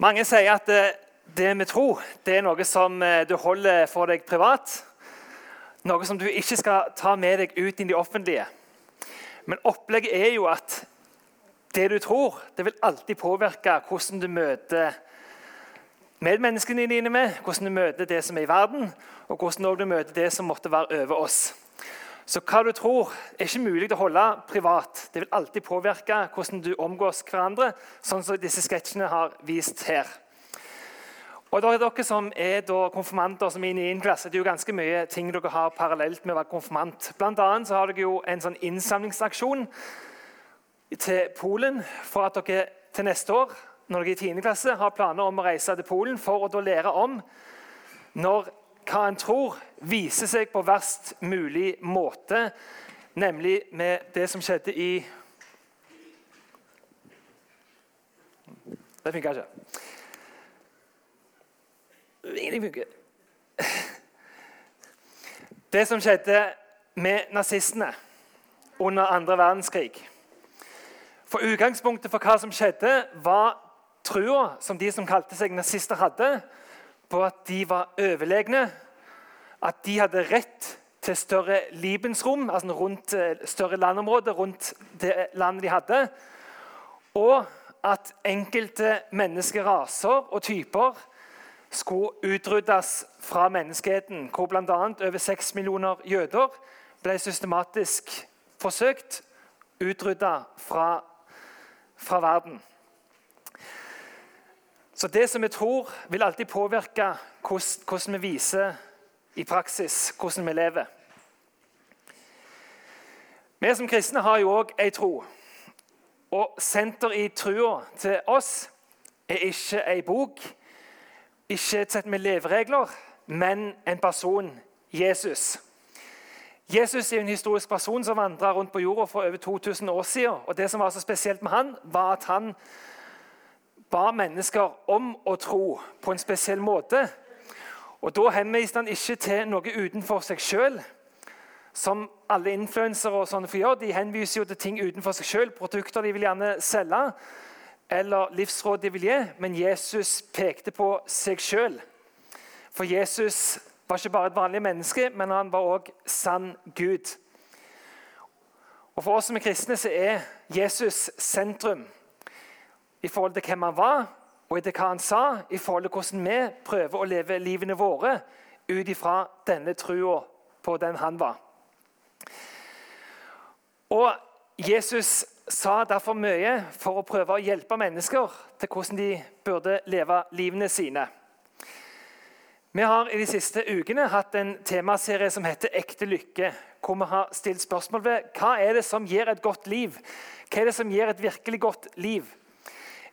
Mange sier at det, det med tro det er noe som eh, du holder for deg privat. Noe som du ikke skal ta med deg ut i det offentlige. Men opplegget er jo at det du tror, det vil alltid påvirke hvordan du møter medmenneskene dine med, hvordan du møter det som er i verden, og hvordan du møter det som måtte være over oss. Så hva du tror, er ikke mulig å holde privat. Det vil alltid påvirke hvordan du omgås hverandre, sånn som disse sketsjene har vist her. Og da er Dere som er konfirmanter som er i 9. klasse, det er jo ganske mye ting dere har parallelt med å være konfirmant. Blant annet så har dere jo en sånn innsamlingsaksjon til Polen for at dere til neste år når dere i 10. klasse har planer om å reise til Polen for å lære om når hva en tror, viser seg på verst mulig måte, nemlig med det som skjedde i Det funka ikke. Ingenting funker. Det som skjedde med nazistene under andre verdenskrig. For Utgangspunktet for hva som skjedde, var trua som de som kalte seg nazister, hadde på at de var overlegne, at de hadde rett til større Libensrom, altså rundt eh, større landområder rundt det landet de hadde, og at enkelte menneskeraser og typer skulle utryddes fra menneskeheten, hvor bl.a. over seks millioner jøder ble systematisk forsøkt utrydda fra, fra verden. Så det som vi tror, vil alltid påvirke hvordan vi viser i praksis, hvordan vi lever. Vi som kristne har jo òg ei tro. Og senter i trua til oss er ikke ei bok, ikke et sett med leveregler, men en person Jesus. Jesus er en historisk person som vandra rundt på jorda for over 2000 år siden. Og det som var så spesielt med han, var at han ba mennesker om å tro på en spesiell måte. Og Da henviste han ikke til noe utenfor seg sjøl, som alle influensere og sånne får gjøre. De henviser jo til ting utenfor seg sjøl, produkter de vil gjerne selge, eller livsråd de vil gi. Men Jesus pekte på seg sjøl. For Jesus var ikke bare et vanlig menneske, men han var òg sann Gud. Og For oss som er kristne så er Jesus sentrum i forhold til hvem han var, og etter hva han sa, i forhold til hvordan vi prøver å leve livene våre ut ifra denne trua på den han var. Og Jesus sa derfor mye for å prøve å hjelpe mennesker til hvordan de burde leve livene sine. Vi har i de siste ukene hatt en temaserie som heter 'Ekte lykke', hvor vi har stilt spørsmål ved hva er det som gir et godt liv. Hva er det som gir et virkelig godt liv?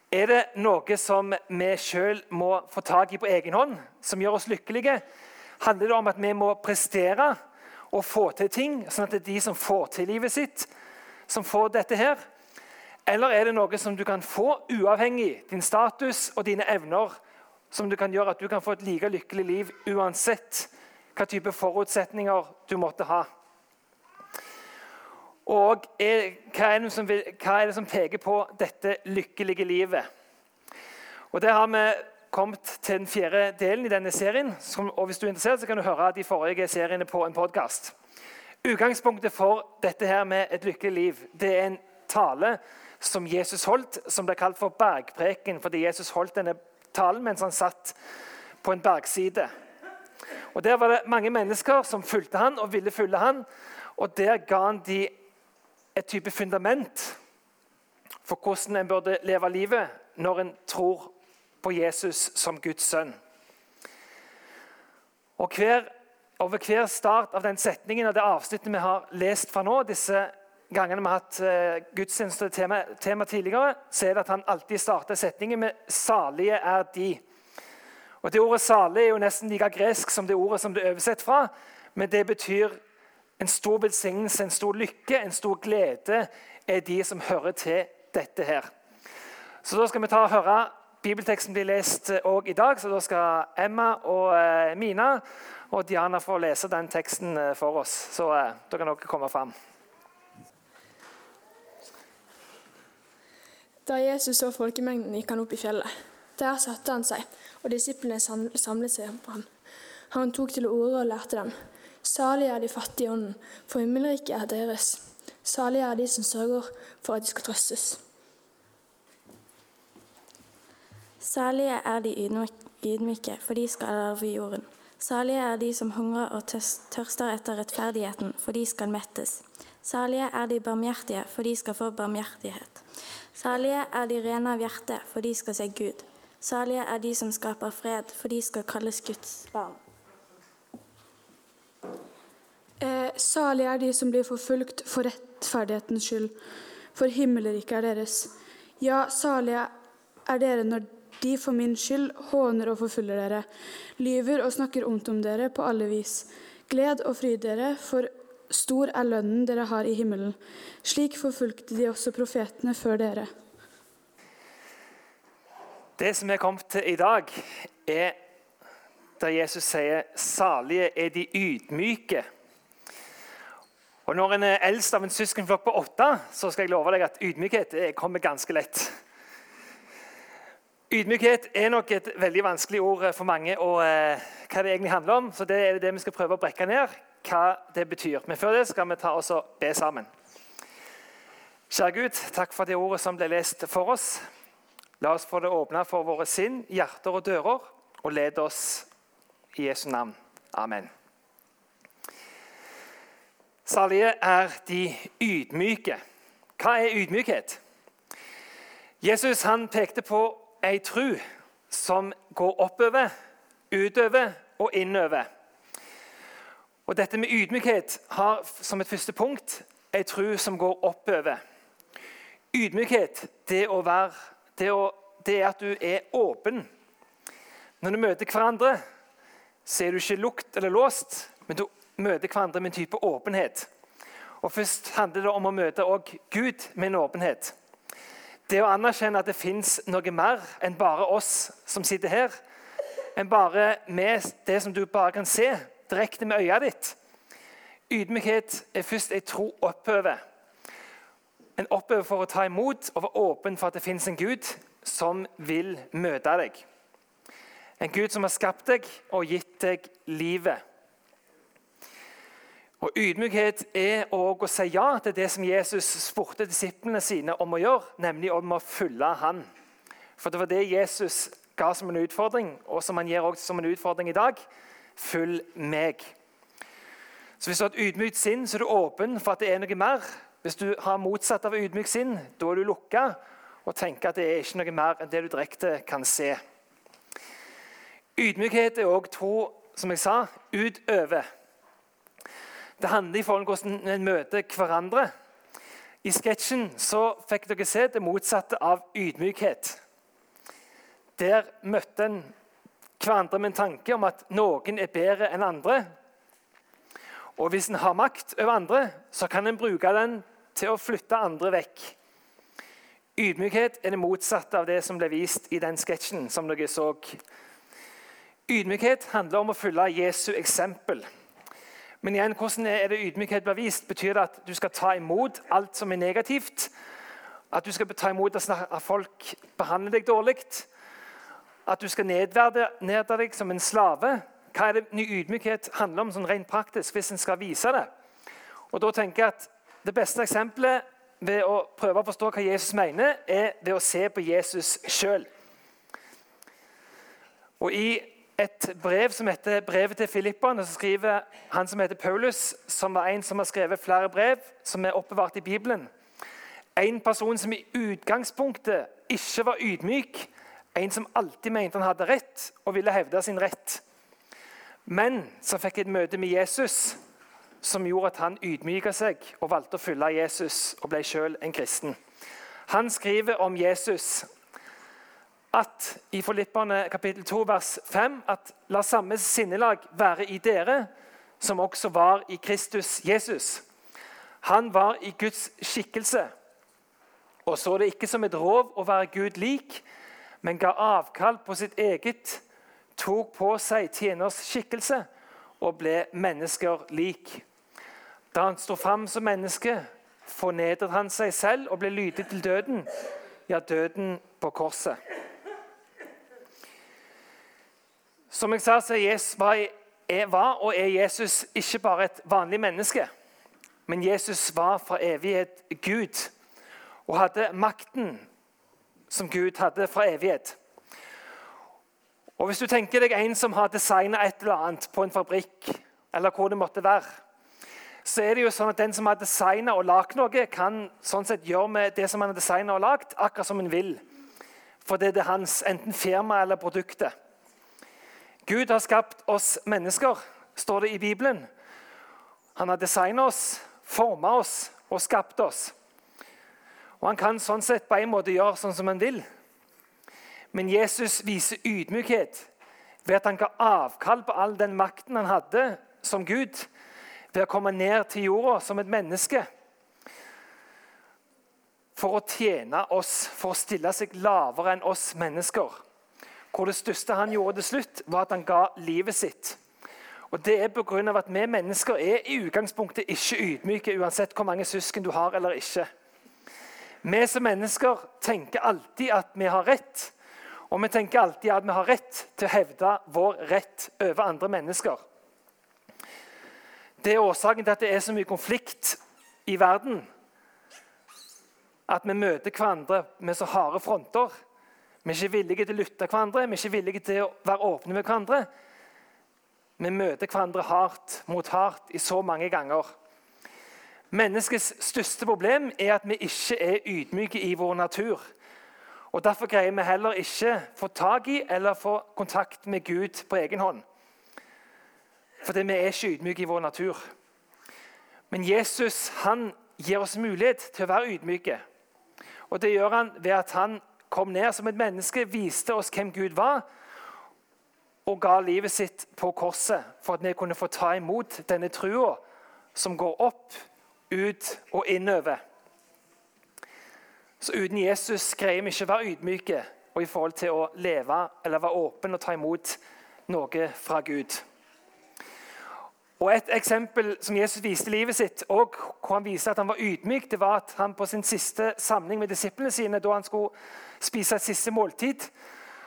Er det noe som vi sjøl må få tak i på egen hånd, som gjør oss lykkelige? Handler det om at vi må prestere og få til ting, sånn at det er de som får til livet sitt, som får dette her? Eller er det noe som du kan få uavhengig din status og dine evner, som du kan gjøre at du kan få et like lykkelig liv uansett hva type forutsetninger du måtte ha? Og er, hva, er som, hva, er det som peker på dette lykkelige livet? Og Der har vi kommet til den fjerde delen i denne serien. Som, og Hvis du er interessert, så kan du høre de forrige seriene på en podkast. Utgangspunktet for dette her med et lykkelig liv det er en tale som Jesus holdt, som ble kalt for bergpreken, fordi Jesus holdt denne talen mens han satt på en bergside. Og Der var det mange mennesker som fulgte han og ville følge han, og Der ga han de et type fundament for hvordan en burde leve livet når en tror på Jesus som Guds sønn. Og hver, Over hver start av den setningen og det avsnittet vi har lest fra nå, disse gangene vi har hatt uh, gudstjeneste tema, tema tidligere, så er det at han alltid starter setningen med 'salige er de'. Og Det ordet 'salig' er jo nesten like gresk som det ordet som det er oversett fra, men det betyr en stor velsignelse, en stor lykke, en stor glede er de som hører til dette her. Så Da skal vi ta og høre bibelteksten bli lest òg i dag. så Da skal Emma og eh, Mina og Diana få lese den teksten eh, for oss. Så eh, da kan dere komme fram. Da Jesus så folkemengden, gikk han opp i fjellet. Der satte han seg, og disiplene samlet seg på ham. Han tok til orde og lærte dem. Salige er de fattige i ånden, for himmelriket er deres. Salige er de som sørger for at de skal trøstes. Salige er de ydmyke, for de skal arve jorden. Salige er de som hungrer og tørster etter rettferdigheten, for de skal mettes. Salige er de barmhjertige, for de skal få barmhjertighet. Salige er de rene av hjerte, for de skal se Gud. Salige er de som skaper fred, for de skal kalles Guds barn. Eh, salige er de som blir forfulgt for rettferdighetens skyld, for himmelriket er deres. Ja, salige er dere når de for min skyld håner og forfølger dere, lyver og snakker ondt om dere på alle vis. Gled og fryd dere, for stor er lønnen dere har i himmelen. Slik forfulgte de også profetene før dere. Det som er kommet til i dag, er der Jesus sier 'salige er de ydmyke'. Og Når en er eldst av en søskenflokk på åtte, så skal jeg love deg at ydmykhet kommer ganske lett. Ydmykhet er nok et veldig vanskelig ord for mange og eh, hva det egentlig handler om. Så det er det vi skal prøve å brekke ned, hva det betyr. Men før det skal vi ta oss og be sammen. Kjære Gud, takk for det ordet som ble lest for oss. La oss få det åpna for våre sinn, hjerter og dører, og led oss i Jesu navn. Amen. Salige er de ydmyke. Hva er ydmykhet? Jesus han pekte på ei tru som går oppover, utover og innover. Og Dette med ydmykhet har som et første punkt ei tru som går oppover. Ydmykhet, det, å være, det, å, det er at du er åpen. Når du møter hverandre, så er du ikke lukt eller låst, men du møter hverandre med en type åpenhet. Og Først handler det om å møte Gud med en åpenhet. Det å anerkjenne at det fins noe mer enn bare oss som sitter her. Enn bare med det som du bare kan se direkte med øyet ditt. Ydmykhet er først ei tro oppover. En oppover for å ta imot og være åpen for at det fins en Gud som vil møte deg. En Gud som har skapt deg og gitt deg livet. Og Ydmykhet er òg å si ja til det som Jesus spurte disiplene sine om å gjøre, nemlig om å følge han. For det var det Jesus ga som en utfordring, og som han gir også som en utfordring i dag. Følg meg. Så Hvis du har et ydmykt sinn, så er du åpen for at det er noe mer. Hvis du har motsatt av ydmykt sinn, da er du lukka og tenker at det er ikke noe mer enn det du direkte kan se. Ydmykhet er òg tro, som jeg sa, utover. Det handler i forhold til hvordan en møter hverandre. I sketsjen så fikk dere se det motsatte av ydmykhet. Der møtte en hverandre med en tanke om at noen er bedre enn andre. Og hvis en har makt over andre, så kan en bruke den til å flytte andre vekk. Ydmykhet er det motsatte av det som ble vist i den sketsjen. som dere så. Ydmykhet handler om å følge Jesu eksempel. Men igjen, hvordan er det ydmykhet blir vist? Betyr det at du skal ta imot alt som er negativt? At du skal ta imot at folk behandler deg dårlig? At du skal nedverde deg som en slave? Hva er det ny ydmykhet handler om sånn rent praktisk hvis en skal vise det? Og da tenker jeg at Det beste eksempelet ved å prøve å forstå hva Jesus mener, er ved å se på Jesus sjøl. Og I et brev som heter 'Brevet til Filipperne'. Så skriver han som heter Paulus, som var en som har skrevet flere brev som er oppbevart i Bibelen. En person som i utgangspunktet ikke var ydmyk. En som alltid mente han hadde rett og ville hevde sin rett. Men som fikk et møte med Jesus som gjorde at han ydmyka seg og valgte å følge Jesus og ble sjøl en kristen. Han skriver om Jesus at i Filippane kapittel 2 vers 5 at la samme sinnelag være i dere som også var i Kristus Jesus. Han var i Guds skikkelse og så det ikke som et rov å være Gud lik, men ga avkall på sitt eget, tok på seg tjeners skikkelse og ble mennesker lik. Da han sto fram som menneske, fornedret han seg selv og ble lydig til døden, ja, døden på korset. Som jeg sa, så var, og er Jesus ikke bare et vanlig menneske. Men Jesus var fra evighet Gud og hadde makten som Gud hadde fra evighet. Og Hvis du tenker deg en som har designa et eller annet på en fabrikk, eller hvor det måtte være, så er det jo sånn at den som har designa og lagd noe, kan sånn sett gjøre med det som han har designa og lagd, akkurat som han vil. For det er hans, enten firma eller produktet. Gud har skapt oss mennesker, står det i Bibelen. Han har designet oss, formet oss og skapt oss. Og Han kan sånn sett på en måte gjøre sånn som han vil. Men Jesus viser ydmykhet ved at han ga avkall på all den makten han hadde som Gud, ved å komme ned til jorda som et menneske. For å tjene oss, for å stille seg lavere enn oss mennesker. Hvor det største han gjorde til slutt, var at han ga livet sitt. Og Det er pga. at vi mennesker er i utgangspunktet ikke ydmyke, uansett hvor mange søsken du har eller ikke. Vi som mennesker tenker alltid at vi har rett. Og vi tenker alltid at vi har rett til å hevde vår rett over andre mennesker. Det er årsaken til at det er så mye konflikt i verden. At vi møter hverandre med så harde fronter. Vi er ikke villige til å lytte hverandre, vi er ikke villige til å være åpne med hverandre. Vi møter hverandre hardt mot hardt i så mange ganger. Menneskets største problem er at vi ikke er ydmyke i vår natur. Og Derfor greier vi heller ikke få tak i eller få kontakt med Gud på egen hånd. Fordi vi er ikke ydmyke i vår natur. Men Jesus han gir oss mulighet til å være ydmyke. Og Det gjør han ved at han kom ned som et menneske, viste oss hvem Gud var, og ga livet sitt på korset for at vi kunne få ta imot denne trua som går opp ut og innover. Så uten Jesus greier vi ikke å være ydmyke og i forhold til å leve eller være åpen og ta imot noe fra Gud. Og Et eksempel som Jesus viste livet sitt, og hvor han viste at han var ydmyk, det var at han på sin siste samling med disiplene sine, da han skulle spise et siste måltid,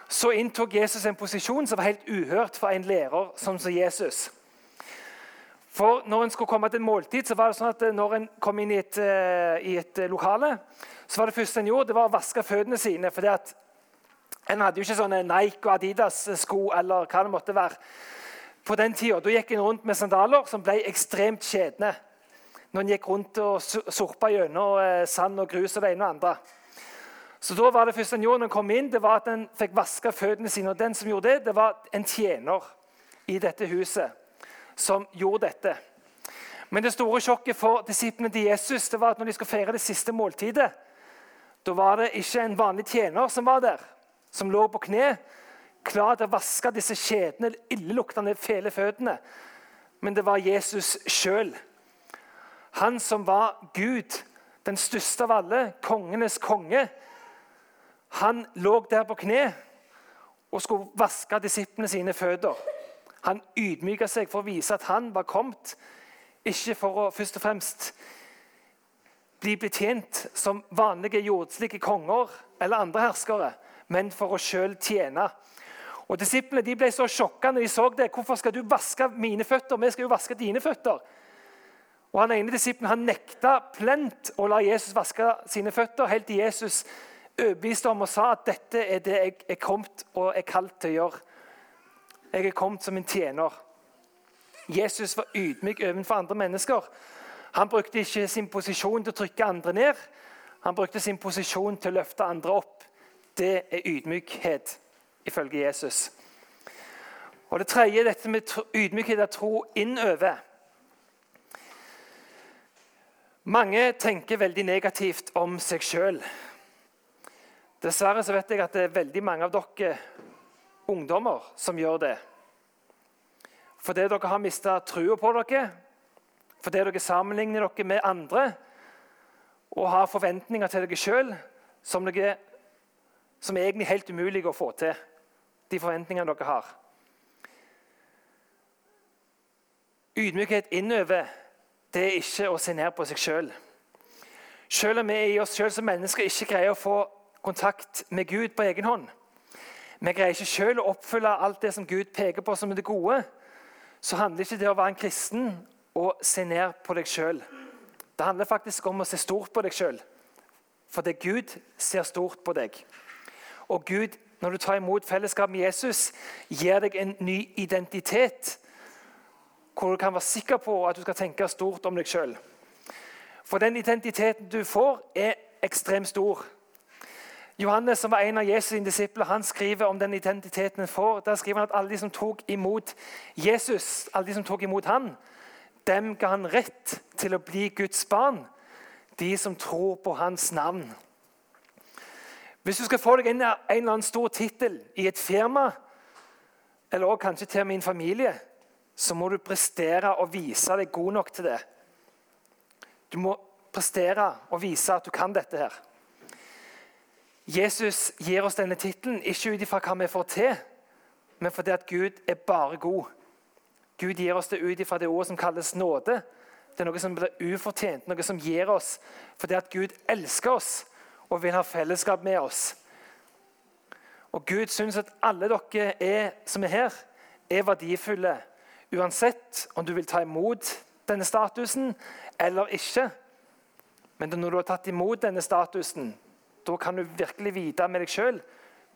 så inntok Jesus en posisjon som var helt uhørt for en lærer som Jesus. For når en skulle komme til måltid, så var det sånn at eh, når en kom inn i et, uh, i et eh, lokale, så var det første en gjorde, det var å vaske føttene sine. fordi at En hadde jo ikke sånne Nike og Adidas-sko eller hva det måtte være. På den tida gikk en rundt med sandaler som ble ekstremt skjedne. Når en gikk rundt og sorpa gjennom uh, sand og grus og det ene og andre. Så da var det første en gjorde når kom inn, det var at en fikk vaske føttene sine. Og den som gjorde det, det var en tjener i dette huset som gjorde dette. Men det store sjokket for disiplene til Jesus det var at når de skulle feire det siste måltidet, da var det ikke en vanlig tjener som var der, som lå på kne, klar til å vaske disse kjedene, illeluktende, fæle føttene. Men det var Jesus sjøl. Han som var Gud, den største av alle, kongenes konge. Han lå der på kne og skulle vaske disiplene sine føtter. Han ydmyka seg for å vise at han var kommet, ikke for å først og fremst bli betjent som vanlige jordslige konger eller andre herskere, men for å sjøl tjene. Og Disiplene de ble så sjokka når de så det. 'Hvorfor skal du vaske mine føtter? Vi skal jo vaske dine føtter.' Og Han ene disippelen han nekta plent å la Jesus vaske sine føtter, helt til Jesus overbeviste om og sa at dette er det jeg er kommet og er kalt til å gjøre. Jeg er kommet som en tjener. Jesus var ydmyk overfor andre mennesker. Han brukte ikke sin posisjon til å trykke andre ned. Han brukte sin posisjon til å løfte andre opp. Det er ydmykhet, ifølge Jesus. Og Det tredje dette med ydmykhet av tro innover. Mange tenker veldig negativt om seg sjøl. Dessverre så vet jeg at det er veldig mange av dere ungdommer som gjør det. Fordi dere har mista trua på dere, fordi dere sammenligner dere med andre og har forventninger til dere sjøl som, som er egentlig helt umulig å få til. De forventningene dere har. Ydmykhet innover det er ikke å se ned på seg sjøl. Selv om vi i oss sjøl som mennesker ikke greier å få kontakt med Gud på egen hånd, vi greier ikke selv å oppfylle alt det som Gud peker på som det gode, så handler ikke det å være en kristen å se ned på deg sjøl. Det handler faktisk om å se stort på deg sjøl. Fordi Gud ser stort på deg. Og Gud, når du tar imot fellesskap med Jesus, gir deg en ny identitet. Hvor du kan være sikker på at du skal tenke stort om deg sjøl. For den identiteten du får, er ekstremt stor. Johannes, som var en av Jesus' disipler, han skriver om den identiteten han får. Der skriver han at alle de som tok imot Jesus, alle de som tok imot han, dem ga han rett til å bli Guds barn. De som tror på hans navn. Hvis du skal få deg en, en eller annen stor tittel i et firma, eller også kanskje til og med i en familie, så må du prestere og vise deg god nok til det. Du må prestere og vise at du kan dette her. Jesus gir oss denne tittelen ikke ut ifra hva vi får til, men fordi at Gud er bare god. Gud gir oss det ut ifra det ordet som kalles nåde. Det er noe som blir ufortjent, noe som gir oss fordi at Gud elsker oss og vil ha fellesskap med oss. Og Gud syns at alle dere er, som er her, er verdifulle. Uansett om du vil ta imot denne statusen eller ikke. Men når du har tatt imot denne statusen, da kan du virkelig vite med deg sjøl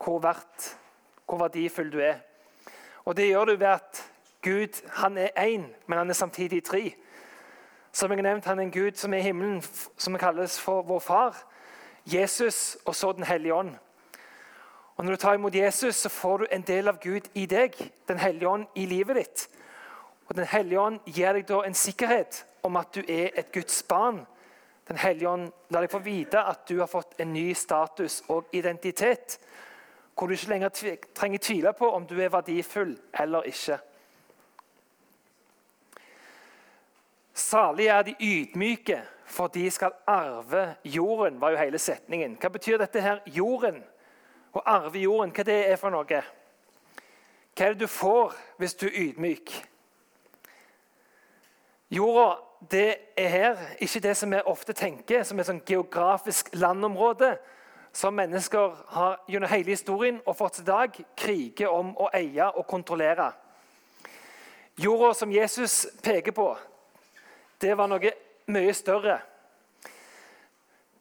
hvor, hvor, verdifull du er. Og det gjør du ved at Gud han er én, men han er samtidig tre. Som jeg nevnt, Han er en Gud som er i himmelen, som kalles for vår far. Jesus og så Den hellige ånd. Og Når du tar imot Jesus, så får du en del av Gud i deg, Den hellige ånd i livet ditt. Og Den hellige ånd gir deg da en sikkerhet om at du er et Guds barn. Den hellige ånd lar deg få vite at du har fått en ny status og identitet. Hvor du ikke lenger trenger tvile på om du er verdifull eller ikke. Salig er de ydmyke, for de skal arve jorden, var jo hele setningen. Hva betyr dette her, jorden? Å arve jorden, hva det er for noe? Hva er det du får hvis du er ydmyk? Jorda det er her ikke det som vi ofte tenker som et sånn geografisk landområde som mennesker har gjennom hele historien og fortsatt i dag kriger om å eie og kontrollere. Jorda som Jesus peker på, det var noe mye større.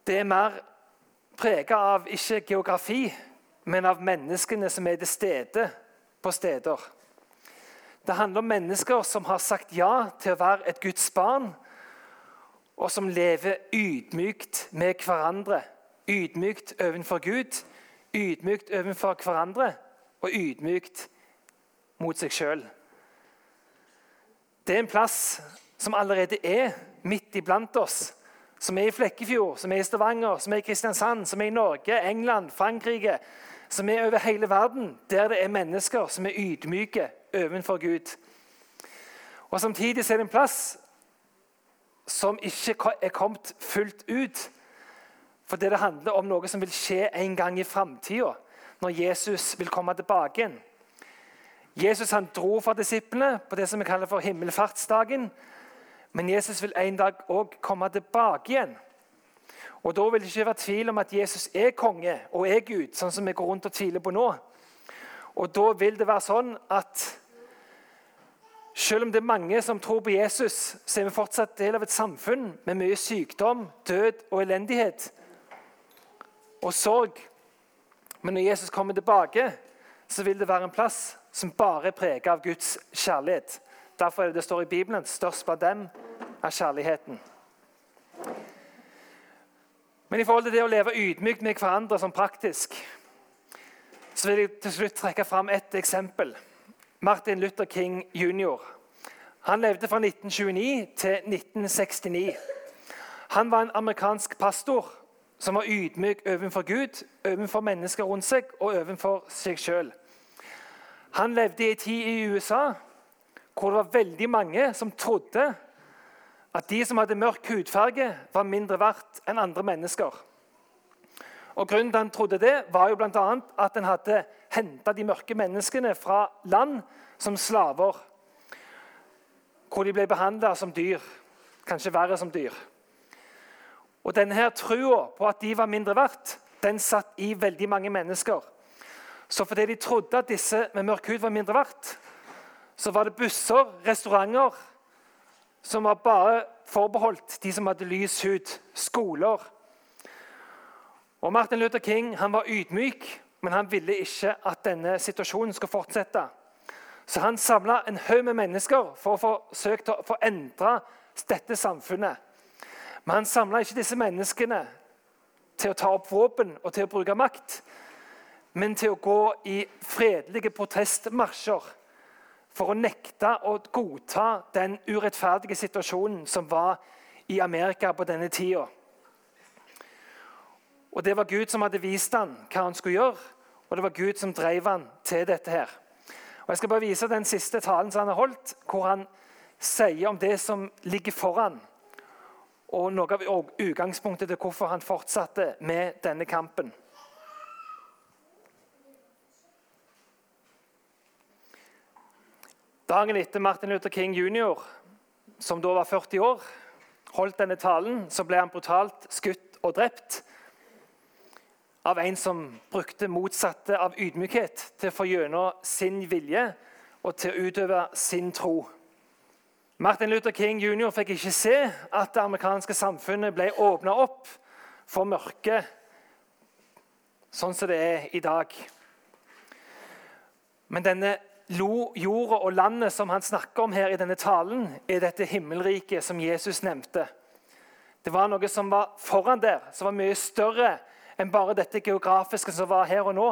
Det er mer prega av ikke geografi, men av menneskene som er til stede på steder. Det handler om mennesker som har sagt ja til å være et Guds barn, og som lever ydmykt med hverandre. Ydmykt overfor Gud, ydmykt overfor hverandre og ydmykt mot seg sjøl. Det er en plass som allerede er midt iblant oss. Som er i Flekkefjord, som er i Stavanger, som er i Kristiansand, som er i Norge, England, Frankrike. Som er over hele verden, der det er mennesker som er ydmyke overfor Gud. Og Samtidig er det en plass som ikke er kommet fullt ut. For det, handler om noe som vil skje en gang i framtida, når Jesus vil komme tilbake igjen. Jesus han dro fra disiplene på det som vi kaller for himmelfartsdagen. Men Jesus vil en dag òg komme tilbake igjen. Og Da vil det ikke være tvil om at Jesus er konge og er Gud, sånn som vi går rundt og tviler på nå. Og Da vil det være sånn at selv om det er mange som tror på Jesus, så er vi fortsatt del av et samfunn med mye sykdom, død og elendighet og sorg. Men når Jesus kommer tilbake, så vil det være en plass som bare er preget av Guds kjærlighet. Derfor er det det står i Bibelen størst blant dem er kjærligheten. Men i forhold til det å leve ydmykt med hverandre som praktisk, så vil jeg til slutt trekke fram ett eksempel. Martin Luther King jr. Han levde fra 1929 til 1969. Han var en amerikansk pastor som var ydmyk overfor Gud, overfor mennesker rundt seg og overfor seg sjøl. Han levde i en tid i USA hvor det var veldig mange som trodde at de som hadde mørk hudfarge, var mindre verdt enn andre mennesker. Og Grunnen til han trodde det, var jo bl.a. at en hadde henta de mørke menneskene fra land som slaver. Hvor de ble behandla som dyr, kanskje verre som dyr. Og denne her trua på at de var mindre verdt, den satt i veldig mange mennesker. Så fordi de trodde at disse med mørk hud var mindre verdt, så var det busser, restauranter, som var bare forbeholdt de som hadde lys hud, skoler. Og Martin Luther King han var ydmyk, men han ville ikke at denne situasjonen skulle fortsette. Så han samla en haug med mennesker for å forsøke å få endra dette samfunnet. Men han samla ikke disse menneskene til å ta opp våpen og til å bruke makt, men til å gå i fredelige protestmarsjer for å nekte å godta den urettferdige situasjonen som var i Amerika på denne tida. Og Det var Gud som hadde vist ham hva han skulle gjøre, og det var Gud som drev ham til dette. her. Og Jeg skal bare vise den siste talen som han har holdt, hvor han sier om det som ligger foran, og noe av utgangspunktet til hvorfor han fortsatte med denne kampen. Dagen etter Martin Luther King jr., som da var 40 år, holdt denne talen, så ble han brutalt skutt og drept av en som brukte motsatte av ydmykhet til å få gjennom sin vilje og til å utøve sin tro. Martin Luther King jr. fikk ikke se at det amerikanske samfunnet ble åpna opp for mørket, sånn som det er i dag. Men denne jorda og landet som han snakker om her i denne talen, er dette himmelriket som Jesus nevnte. Det var noe som var foran der, som var mye større enn bare dette geografiske som var her og nå.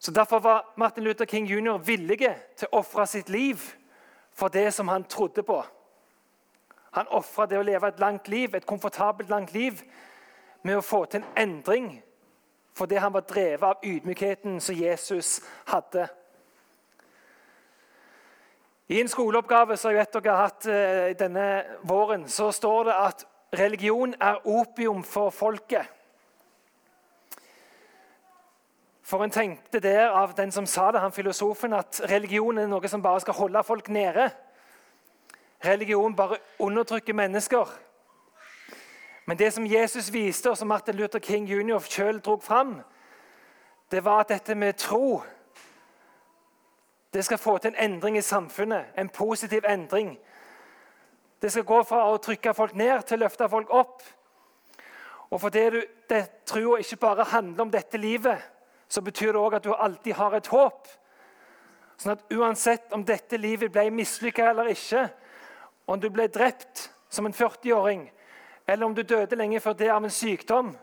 Så Derfor var Martin Luther King jr. villig til å ofre sitt liv for det som han trodde på. Han ofra det å leve et langt liv, et komfortabelt langt liv med å få til en endring fordi han var drevet av ydmykheten som Jesus hadde. I en skoleoppgave som jeg vet dere har hatt eh, denne våren, så står det at religion er opium for folket. For en tenkte der av den som sa det, han filosofen, at religion er noe som bare skal holde folk nede. Religion bare undertrykker mennesker. Men det som Jesus viste, og som Martin Luther King jr. selv dro fram, det var at dette med tro det skal få til en endring i samfunnet, en positiv endring. Det skal gå fra å trykke folk ned til å løfte folk opp. Og fordi du, det, troa ikke bare handler om dette livet, så betyr det òg at du alltid har et håp. Sånn at uansett om dette livet ble mislykka eller ikke, om du ble drept som en 40-åring, eller om du døde lenge før det av en sykdom,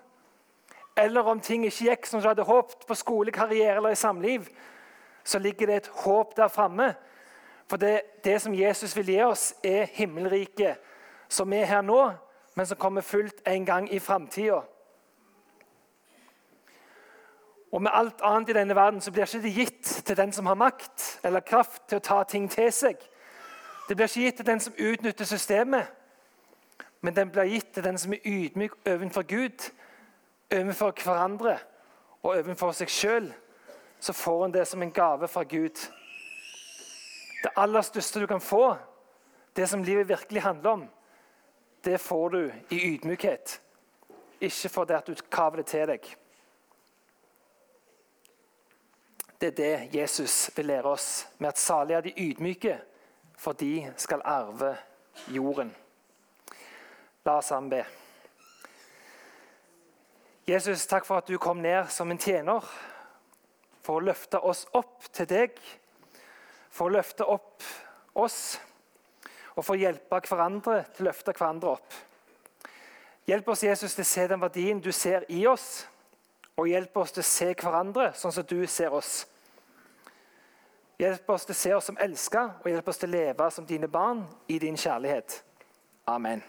eller om ting ikke gikk som du hadde håpet på skole, karriere eller i samliv, så ligger det et håp der framme. For det, det, som Jesus vil gi oss, er himmelriket, som er her nå, men som kommer fullt en gang i framtida. Og med alt annet i denne verden så blir ikke det gitt til den som har makt eller kraft til å ta ting til seg. Det blir ikke gitt til den som utnytter systemet, men den blir gitt til den som er ydmyk overfor Gud, overfor hverandre og overfor seg sjøl så får en det som en gave fra Gud. Det aller største du kan få, det som livet virkelig handler om, det får du i ydmykhet. Ikke fordi at du kaver det til deg. Det er det Jesus vil lære oss, med at salige er de ydmyke, for de skal arve jorden. La oss sammen be. Jesus, takk for at du kom ned som en tjener for å løfte oss opp til deg, for å løfte opp oss og for å hjelpe hverandre til å løfte hverandre opp. Hjelp oss, Jesus, til å se den verdien du ser i oss, og hjelp oss til å se hverandre sånn som du ser oss. Hjelp oss til å se oss som elska, og hjelp oss til å leve som dine barn i din kjærlighet. Amen.